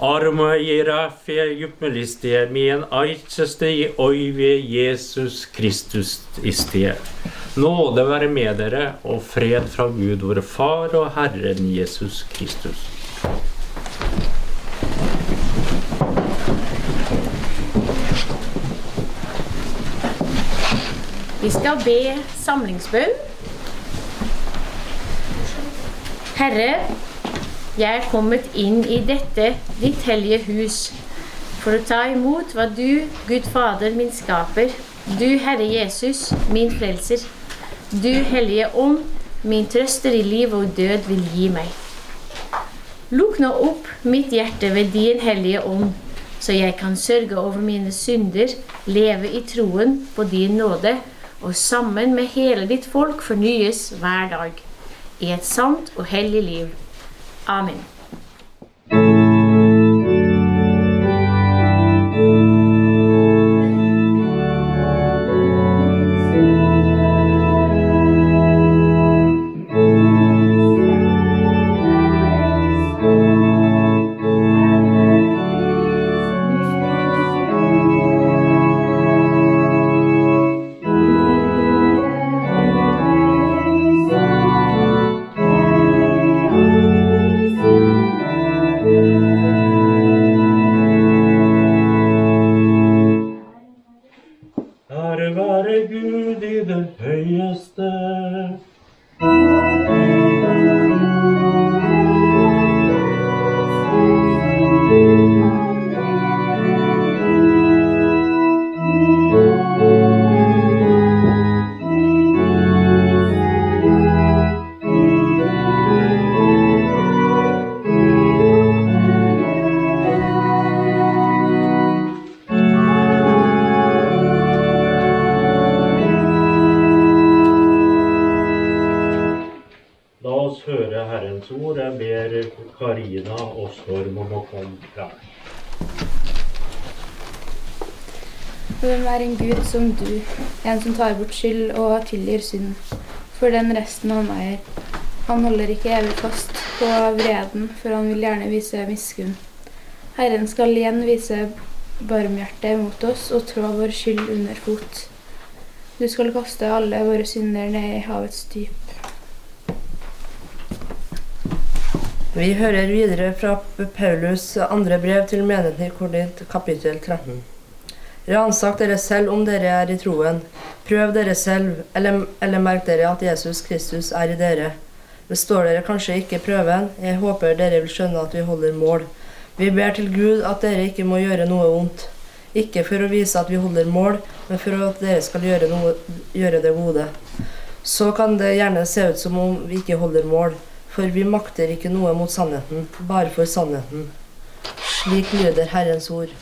Armoira fe jupmelistie, mien aitseste i oivie Jesus Kristus istie. Nåde være med dere og fred fra Gud vår Far og Herren Jesus Kristus. Vi skal be samlingsbønn. Herre, jeg er kommet inn i dette ditt hellige hus for å ta imot hva du, Gud Fader, min skaper, du Herre Jesus, min frelser, du Hellige Ånd, min trøster i liv og død vil gi meg. Lukk nå opp mitt hjerte ved din Hellige Ånd, så jeg kan sørge over mine synder, leve i troen på din nåde, og sammen med hele ditt folk fornyes hver dag i et sant og hellig liv. Amen. Hvem er en Gud som du, en som tar bort skyld og tilgir synd, for den resten han eier. Han holder ikke evig fast på vreden, for han vil gjerne vise miskunn. Herren skal igjen vise barmhjerte mot oss og trå vår skyld under fot. Du skal kaste alle våre synder ned i havets dyp. Vi hører videre fra Paulus andre brev til menigheten i Korint, kapittel 13. Ransak dere selv om dere er i troen. Prøv dere selv, eller, eller merk dere at Jesus Kristus er i dere. Består dere kanskje ikke prøven? Jeg håper dere vil skjønne at vi holder mål. Vi ber til Gud at dere ikke må gjøre noe vondt. Ikke for å vise at vi holder mål, men for at dere skal gjøre, noe, gjøre det gode. Så kan det gjerne se ut som om vi ikke holder mål, for vi makter ikke noe mot sannheten, bare for sannheten. Slik lyder Herrens ord.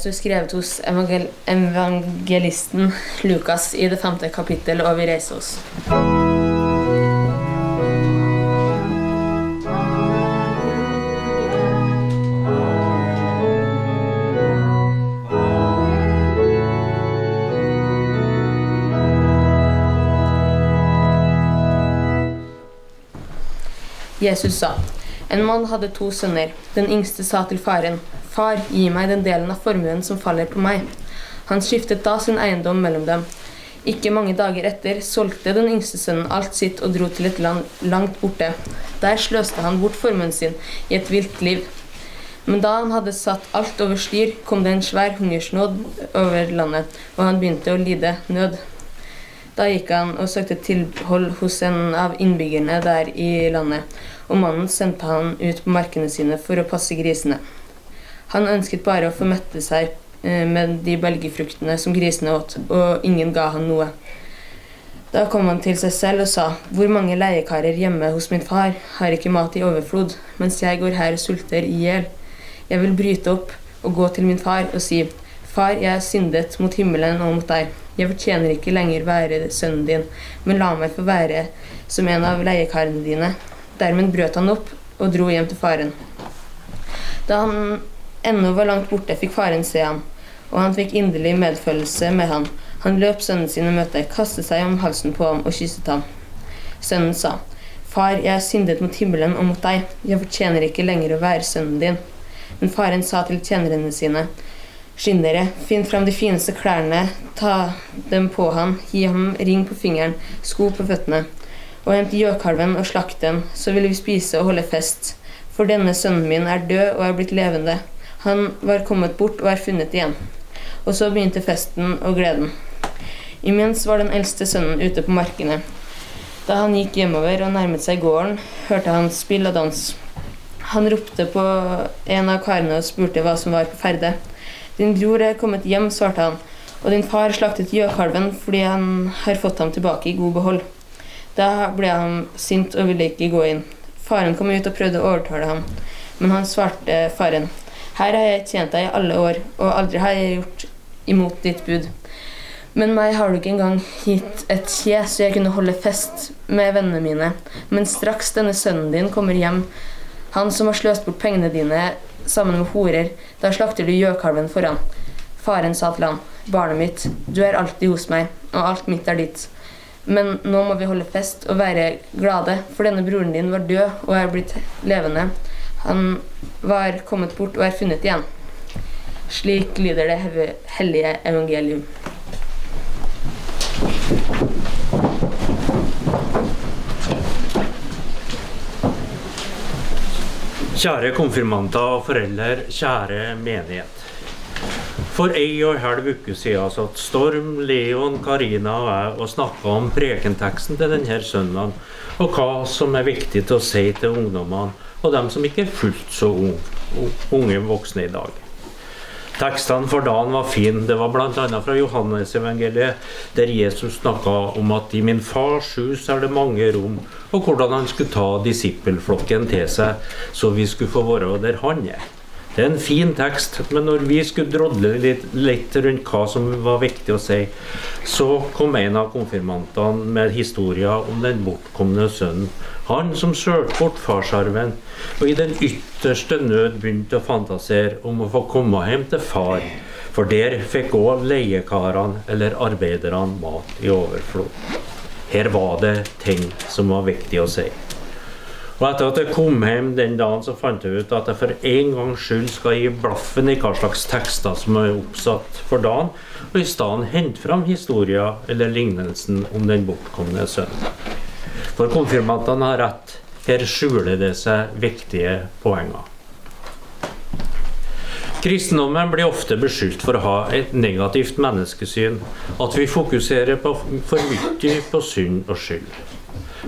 Evangeliet skrevet hos evangel evangelisten Lukas i det femte kapittel, og vi reiser oss. Jesus sa, en mann hadde to sønner. Den yngste sa til faren, Far, gi meg den delen av formuen som faller på meg. Han skiftet da sin eiendom mellom dem. Ikke mange dager etter solgte den yngste sønnen alt sitt og dro til et land langt borte. Der sløste han bort formuen sin i et vilt liv. Men da han hadde satt alt over styr, kom det en svær hungersnåd over landet, og han begynte å lide nød. Da gikk han og søkte tilhold hos en av innbyggerne der i landet, og mannen sendte han ut på markene sine for å passe grisene. Han ønsket bare å få mette seg eh, med de belgefruktene som grisene åt, og ingen ga han noe. Da kom han til seg selv og sa, Hvor mange leiekarer hjemme hos min far har ikke mat i overflod, mens jeg går her og sulter i hjel? Jeg vil bryte opp og gå til min far og si, Far, jeg har syndet mot himmelen og mot deg. Jeg fortjener ikke lenger være sønnen din, men la meg få være som en av leiekarene dine. Dermed brøt han opp og dro hjem til faren. Da han ennå var langt borte, fikk faren se ham, og han fikk inderlig medfølelse med ham. Han løp sønnen sin i møte, kastet seg om halsen på ham og kysset ham. Sønnen sa, Far, jeg har syndet mot himmelen og mot deg, jeg fortjener ikke lenger å være sønnen din. Men faren sa til tjenerne sine, Skynd dere, finn fram de fineste klærne, ta dem på ham, gi ham ring på fingeren, sko på føttene, og hent gjøkalven og slakt den, så vil vi spise og holde fest. For denne sønnen min er død og er blitt levende. Han var kommet bort og er funnet igjen. Og så begynte festen og gleden. Imens var den eldste sønnen ute på markene. Da han gikk hjemover og nærmet seg gården, hørte han spill og dans. Han ropte på en av karene og spurte hva som var på ferde. Din bror er kommet hjem, svarte han, og din far slaktet gjøkalven fordi han har fått ham tilbake i god behold. Da ble han sint og ville ikke gå inn. Faren kom ut og prøvde å overtale ham, men han svarte faren. Her har jeg tjent deg i alle år, og aldri har jeg gjort imot ditt bud. Men meg har du ikke engang gitt et kje, så jeg kunne holde fest med vennene mine. Men straks denne sønnen din kommer hjem, han som har sløst bort pengene dine sammen med horer, da slakter du gjøkalven foran. Faren sa til han, barnet mitt, du er alltid hos meg, og alt mitt er ditt. Men nå må vi holde fest og være glade, for denne broren din var død og er blitt levende. Han var kommet bort og er funnet igjen. Slik lyder det hellige evangelium. Kjære konfirmanter og foreldre, kjære menighet. For ei og ei halv uke siden satt Storm, Leon, Karina og jeg og snakka om prekenteksten til denne søndagen, og hva som er viktig til å si til ungdommene og dem som ikke er fullt så unge voksne i dag. Tekstene for dagen var fine. Det var bl.a. fra Johannes-evangeliet, der Jesus snakka om at i min fars hus er det mange rom, og hvordan han skulle ta disippelflokken til seg, så vi skulle få være der han er. Det er en fin tekst, men når vi skulle drodle litt, litt, rundt hva som var viktig å si, så kom en av konfirmantene med historien om den bortkomne sønnen. Han som sølte bort farsarven, og i den ytterste nød begynte å fantasere om å få komme hjem til far, for der fikk òg leiekarene eller arbeiderne mat i overflod. Her var det ting som var viktig å si. Og etter at jeg kom hjem den dagen, så fant jeg ut at jeg for en gangs skyld skal gi blaffen i hva slags tekster som er oppsatt for dagen, og i stedet hente fram historien eller lignelsen om den bortkomne sønnen. For konfirmantene har rett. Her skjuler det seg viktige poenger. Kristendommen blir ofte beskyldt for å ha et negativt menneskesyn, at vi fokuserer på for mye på synd og skyld.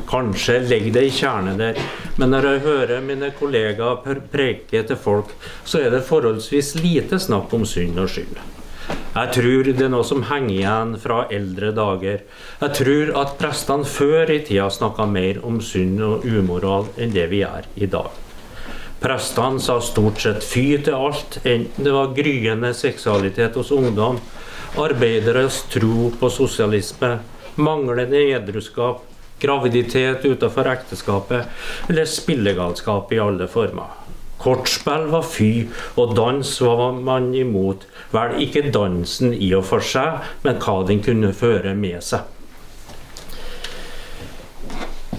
Kanskje ligger det i kjernen der, men når jeg hører mine kollegaer preke til folk, så er det forholdsvis lite snakk om synd og skyld. Jeg tror det er noe som henger igjen fra eldre dager. Jeg tror at prestene før i tida snakka mer om synd og umoral enn det vi gjør i dag. Prestene sa stort sett fy til alt, enten det var gryende seksualitet hos ungdom, arbeideres tro på sosialisme, manglende edruskap, graviditet utenfor ekteskapet eller spillegalskap i alle former. Kortspill var fy, og dans var man imot. Vel, ikke dansen i og for seg, men hva den kunne føre med seg.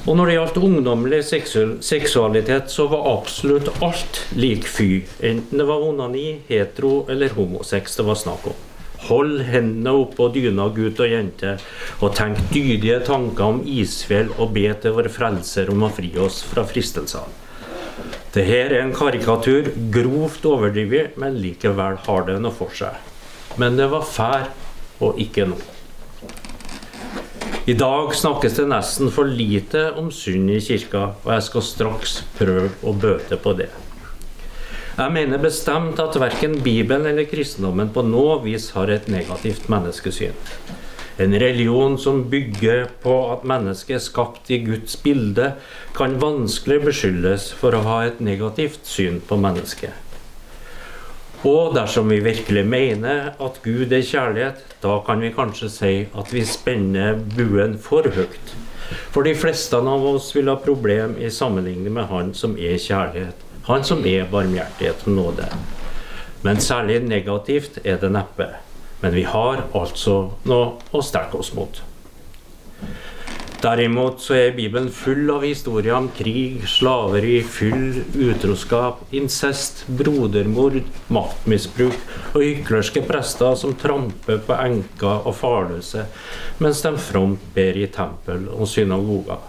Og når det gjaldt ungdommelig seksualitet, så var absolutt alt lik fy. Enten det var onani, hetero eller homosex det var snakk om. Hold hendene oppå dyna, gutt og jente, og tenk dydige tanker om isfjell og be til vår Frelser om å fri oss fra fristelsene. Dette er en karikatur, grovt overdrevet, men likevel har det noe for seg. Men det var fær og ikke noe. I dag snakkes det nesten for lite om synd i kirka, og jeg skal straks prøve å bøte på det. Jeg mener bestemt at verken Bibelen eller kristendommen på noe vis har et negativt menneskesyn. En religion som bygger på at mennesket er skapt i Guds bilde, kan vanskelig beskyldes for å ha et negativt syn på mennesket. Og dersom vi virkelig mener at Gud er kjærlighet, da kan vi kanskje si at vi spenner buen for høyt. For de fleste av oss vil ha problem i sammenligning med Han som er kjærlighet. Han som er barmhjertighet og nåde. Men særlig negativt er det neppe. Men vi har altså noe å strekke oss mot. Derimot så er Bibelen full av historier om krig, slaveri, fyll, utroskap, incest, brodermord, maktmisbruk og hyklerske prester som tramper på enker og farløse, mens de fromt ber i tempel og synagoger.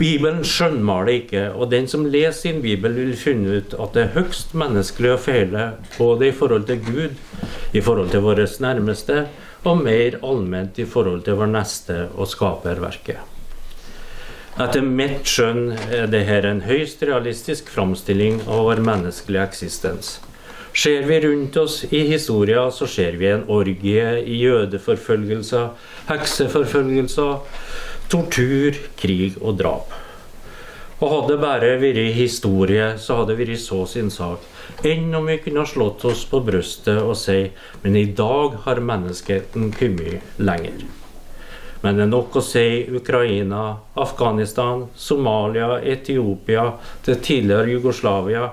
Bibelen skjønnmaler ikke, og den som leser sin bibel, vil finne ut at det er høgst menneskelig å feile, både i forhold til Gud, i forhold til våre nærmeste og mer allment i forhold til vår neste og skaperverket. Etter mitt skjønn er dette en høyst realistisk framstilling av vår menneskelige eksistens. Ser vi rundt oss i historia, så ser vi en orgie i jødeforfølgelser, hekseforfølgelser, tortur, krig og drap. Og hadde det bare vært historie, så hadde det vært så sin sak enn om vi kunne slått oss på brystet og si men i dag har menneskeheten kommet lenger. Men det er nok å si Ukraina, Afghanistan, Somalia, Etiopia, det tidligere Jugoslavia,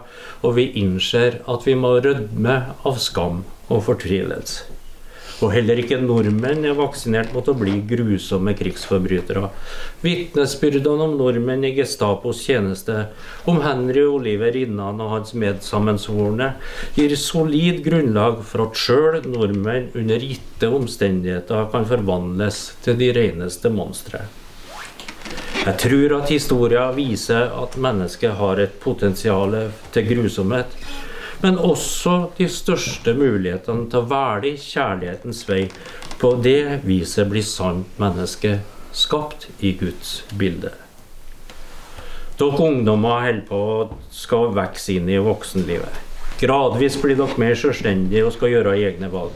og vi innser at vi må rødme av skam og fortvilelse. Og heller ikke nordmenn er vaksinert mot å bli grusomme krigsforbrytere. Vitnesbyrdene om nordmenn i Gestapos tjeneste, om Henry Oliver Rinnan og hans medsammensvorne, gir solid grunnlag for at sjøl nordmenn under gitte omstendigheter kan forvandles til de reneste monstre. Jeg tror at historien viser at mennesket har et potensial til grusomhet men også de største mulighetene til å velge kjærlighetens vei. På det viset blir sant menneske skapt i Guds bilde. Dere ungdommer holder på å skal vokse inn i voksenlivet. Gradvis blir dere mer selvstendige og skal gjøre egne valg.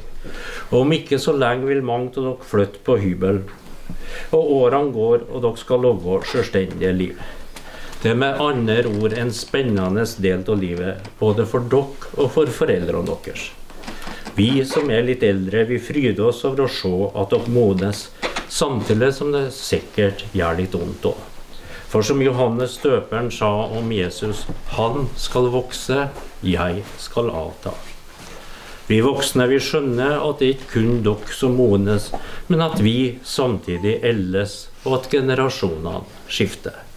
Og om ikke så lenge vil mange av dere flytte på hybel. Og årene går, og dere skal leve selvstendige liv. Det er med andre ord en spennende del av livet, både for dere og for foreldrene deres. Vi som er litt eldre, vi fryder oss over å se at dere modnes, samtidig som det sikkert gjør litt vondt òg. For som Johannes døperen sa om Jesus, han skal vokse, jeg skal avta. Vi voksne vi skjønner at det ikke kun dere som modnes, men at vi samtidig eldes, og at generasjonene skifter.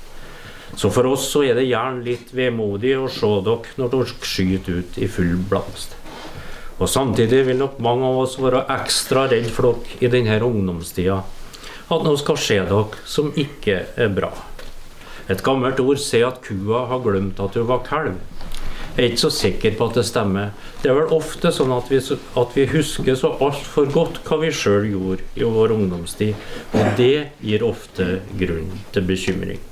Så for oss så er det gjerne litt vemodig å se dere når dere skyter ut i full blomst. Og samtidig vil nok mange av oss være ekstra redd for dere i denne ungdomstida. At noe skal skje dere som ikke er bra. Et gammelt ord sier at kua har glemt at hun var kalv. Jeg er ikke så sikker på at det stemmer. Det er vel ofte sånn at vi, at vi husker så altfor godt hva vi sjøl gjorde i vår ungdomstid, og det gir ofte grunn til bekymring.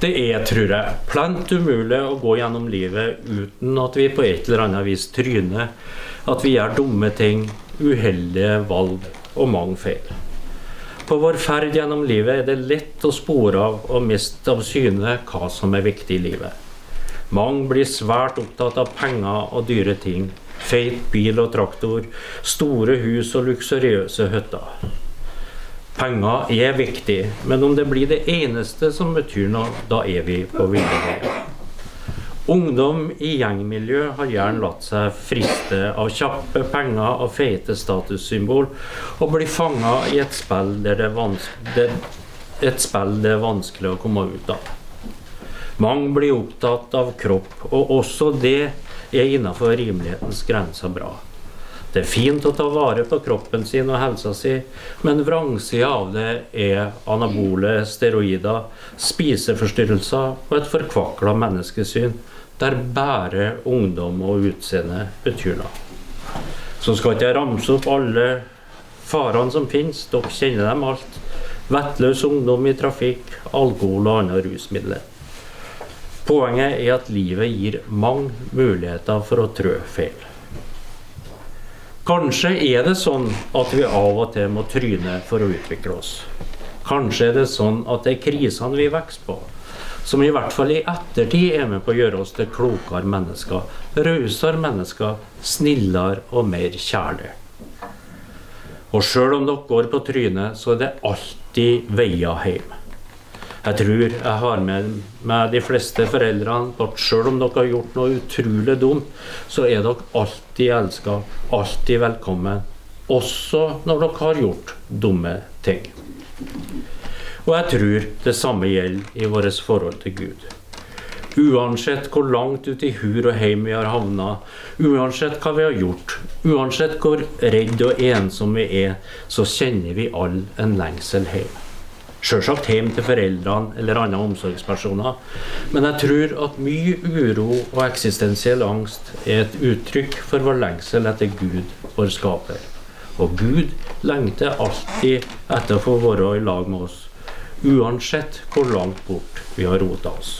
Det er, tror jeg, plent umulig å gå gjennom livet uten at vi på et eller annet vis tryner. At vi gjør dumme ting, uheldige valg og mange feil. På vår ferd gjennom livet er det lett å spore av og miste av syne hva som er viktig i livet. Mange blir svært opptatt av penger og dyre ting. Feit bil og traktor, store hus og luksuriøse hytter. Penger er viktig, men om det blir det eneste som betyr noe, da er vi på ville. Ungdom i gjengmiljø har gjerne latt seg friste av kjappe penger og feite statussymbol, og blir fanga i et spill, det det, et spill det er vanskelig å komme ut av. Mange blir opptatt av kropp, og også det er innenfor rimelighetens grenser bra. Det er fint å ta vare på kroppen sin og helsa si, men vrangsida av det er anabole steroider, spiseforstyrrelser og et forkvakla menneskesyn der bare ungdom og utseende betyr noe. Så skal ikke jeg ramse opp alle farene som finnes, dere kjenner dem alt. Vettløs ungdom i trafikk, alkohol og andre rusmidler. Poenget er at livet gir mange muligheter for å trø feil. Kanskje er det sånn at vi av og til må tryne for å utvikle oss. Kanskje er det sånn at det er krisene vi vokser på, som i hvert fall i ettertid er med på å gjøre oss til klokere mennesker, rausere mennesker, snillere og mer kjærlige. Og sjøl om dere går på trynet, så er det alltid veier hjem. Jeg tror jeg har med med de fleste foreldrene at selv om dere har gjort noe utrolig dumt, så er dere alltid elska, alltid velkommen. Også når dere har gjort dumme ting. Og jeg tror det samme gjelder i vårt forhold til Gud. Uansett hvor langt ut i hur og heim vi har havna, uansett hva vi har gjort, uansett hvor redd og ensom vi er, så kjenner vi alle en lengsel hjem. Sjølsagt hjem til foreldrene eller andre omsorgspersoner, men jeg tror at mye uro og eksistensiell angst er et uttrykk for vår lengsel etter Gud, vår skaper. Og Gud lengter alltid etter å få være i lag med oss, uansett hvor langt bort vi har rota oss.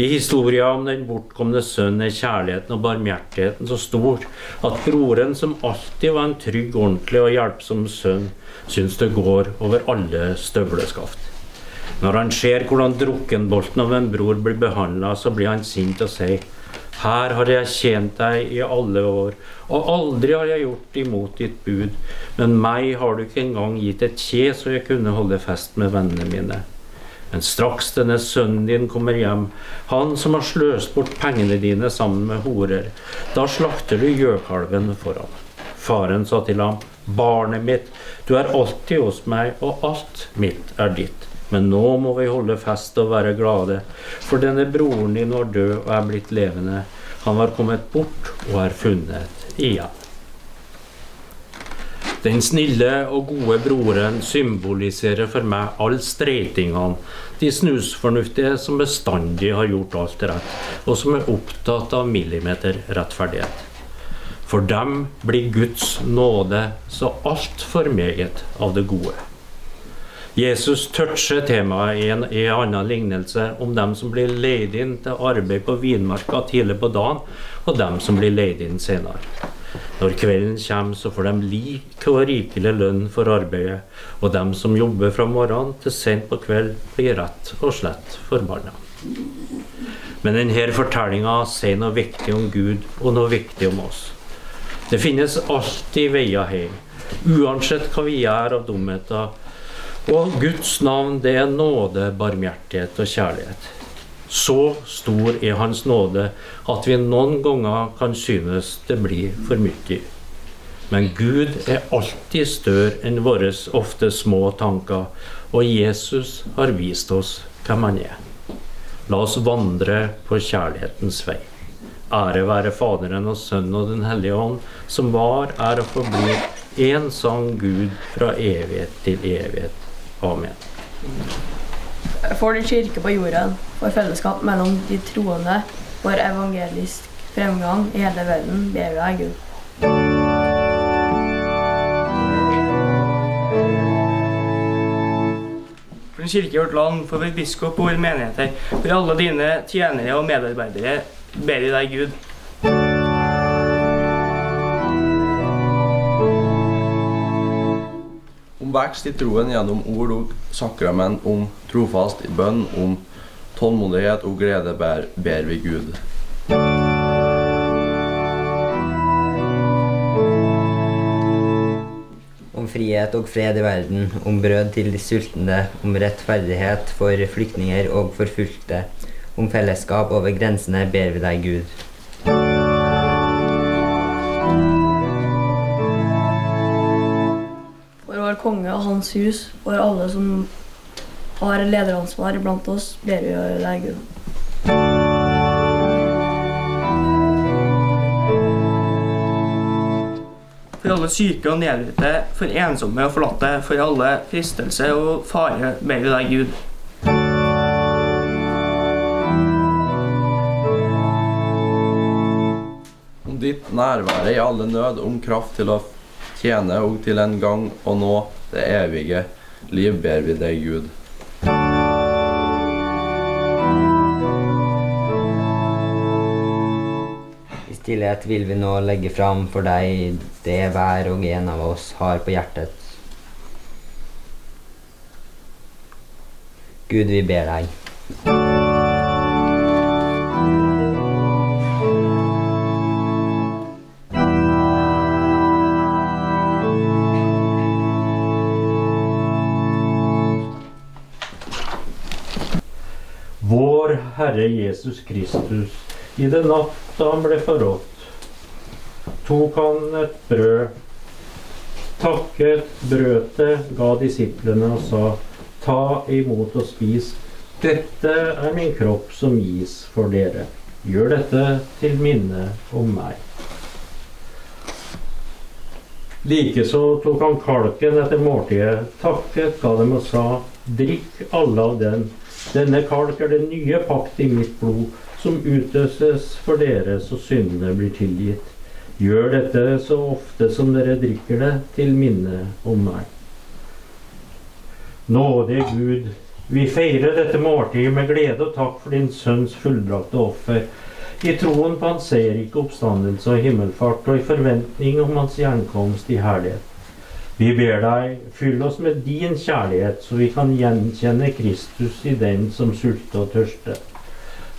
I historien om den bortkomne sønnen er kjærligheten og barmhjertigheten så stor at broren, som alltid var en trygg, ordentlig og hjelpsom sønn, syns det går over alle støvleskaft. Når han ser hvordan drukkenbolten av en bror blir behandla, så blir han sint og sier her har jeg tjent deg i alle år, og aldri har jeg gjort imot ditt bud, men meg har du ikke engang gitt et kje så jeg kunne holde fest med vennene mine. Men straks denne sønnen din kommer hjem, han som har sløst bort pengene dine sammen med horer, da slakter du gjøkalven for ham. Faren sa til ham, barnet mitt, du er alltid hos meg, og alt mitt er ditt. Men nå må vi holde fest og være glade, for denne broren din var død og er blitt levende. Han var kommet bort og er funnet igjen. Den snille og gode broren symboliserer for meg alle streitingene, de snusfornuftige som bestandig har gjort alt rett, og som er opptatt av millimeterrettferdighet. For dem blir Guds nåde så altfor meget av det gode. Jesus toucher temaet i en, i en annen lignelse om dem som blir leid inn til arbeid på vinmarka tidlig på dagen, og dem som blir leid inn senere. Når kvelden kommer, så får de lik og rikelig lønn for arbeidet, og dem som jobber fra morgenen til sent på kveld, blir rett og slett forbanna. Men denne fortellinga sier noe viktig om Gud og noe viktig om oss. Det finnes alltid veier hjem, uansett hva vi gjør av dumheter. Og Guds navn, det er nåde, barmhjertighet og kjærlighet. Så stor er Hans nåde at vi noen ganger kan synes det blir for mye. Men Gud er alltid større enn våre ofte små tanker, og Jesus har vist oss hvem han er. La oss vandre på kjærlighetens vei. Ære være Faderen og Sønnen og Den hellige ånd, som var, er og forblir én sann Gud fra evighet til evighet. Amen. For din kirke på jorden, for fellesskap mellom de troende, for evangelisk fremgang i hele verden, ber vi deg, Gud. For din kirke i vårt land, for vår biskop og våre menigheter, for alle dine tjenere og medarbeidere, ber i deg, Gud. om om vekst i troen gjennom ord og sakrament, om trofast bønn, om tålmodighet og glede ber, ber vi Gud. Om frihet og fred i verden, om brød til de sultne, om rettferdighet for flyktninger og forfulgte, om fellesskap over grensene ber vi deg, Gud. For vår konge og hans hus, for alle som har lederansvar blant oss, ber vi deg, Gud. For alle syke og nedbrutte, for ensomme og forlatte, for alle fristelse og fare ber vi deg, Gud. Om ditt nærvære i alle nød, om kraft til å tjene og til en gang å nå det evige liv, ber vi deg, Gud. I stillhet vil vi nå legge fram for deg det hver og en av oss har på hjertet. Gud, vi ber deg. Herre Jesus Kristus, i den natt da han ble forrådt, tok han et brød, takket, brøt det, ga disiplene og sa, ta imot og spis. Dette er min kropp som gis for dere. Gjør dette til minne om meg. Likeså tok han kalken etter måltidet, takket, ga dem og sa, drikk alle av den. Denne kalk er den nye pakt i mitt blod, som utøses for dere så syndene blir tilgitt. Gjør dette så ofte som dere drikker det, til minne om meg. Nådige Gud, vi feirer dette måltidet med glede og takk for din sønns fullbrakte offer. I troen på hans seierrike oppstandelse og himmelfart, og i forventning om hans gjenkomst i herlighet. Vi ber deg, fyll oss med din kjærlighet, så vi kan gjenkjenne Kristus i den som sulter og tørster.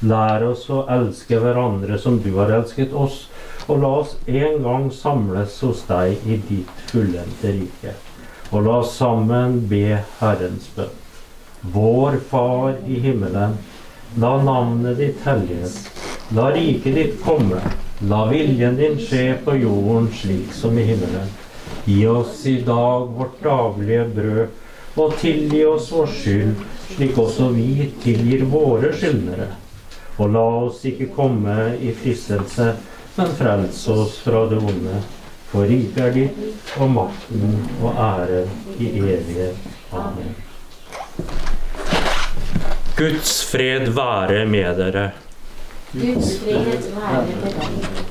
Lær oss å elske hverandre som du har elsket oss, og la oss en gang samles hos deg i ditt fullendte rike. Og la oss sammen be Herrens bønn. Vår Far i himmelen. La navnet ditt helliges. La riket ditt komme. La viljen din skje på jorden slik som i himmelen. Gi oss i dag vårt daglige brød, og tilgi oss vår skyld, slik også vi tilgir våre skyldnere. Og la oss ikke komme i fristelse, men frels oss fra det onde. For riket er ditt, og makten og æren i evighet. Amen. Guds fred være med dere. Guds fred være med deg.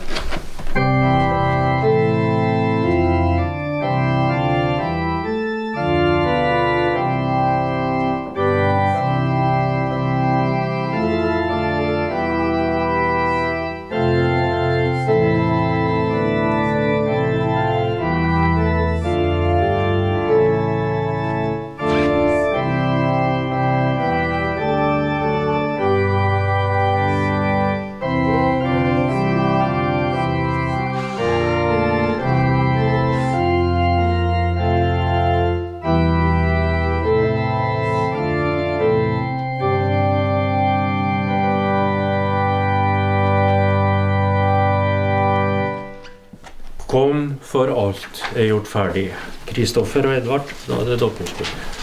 For alt er gjort ferdig. Kristoffer og Edvard, da er det deres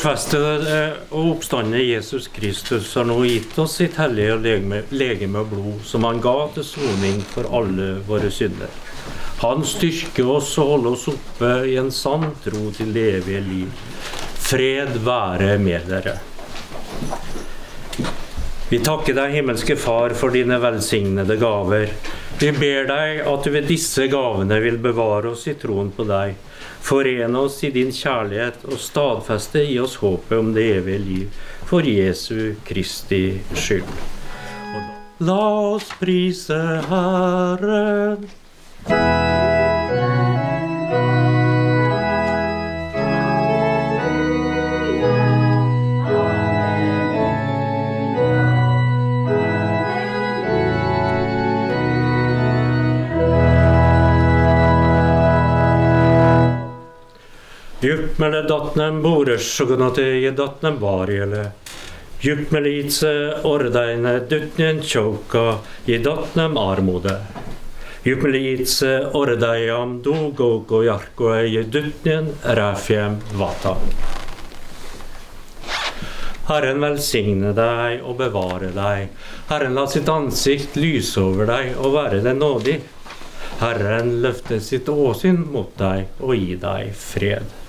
korsfestede eh, og oppstandende Jesus Kristus har nå gitt oss sitt hellige legeme, legeme og blod, som han ga til soning for alle våre synder. Han styrker oss og holder oss oppe i en sann tro til det evige liv. Fred være med dere. Vi takker deg, himmelske Far, for dine velsignede gaver. Vi ber deg at du ved disse gavene vil bevare oss i troen på deg, forene oss i din kjærlighet og stadfeste i oss håpet om det evige liv, for Jesu Kristi skyld. La oss prise Herren. Juppmele datnem boresjogonate datnem varjele. Juppmelitse ordeine dutnen tjoka i datnem armode. Juppmelitse ordeiam dugoko jarkoe i dutnen ræfjem vata. Herren velsigne deg og bevare deg. Herren la sitt ansikt lyse over deg og være deg nådig. Herren løfte sitt åsyn mot deg og gi deg fred.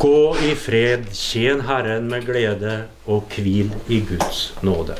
Gå i fred, tjen Herren med glede, og hvil i Guds nåde.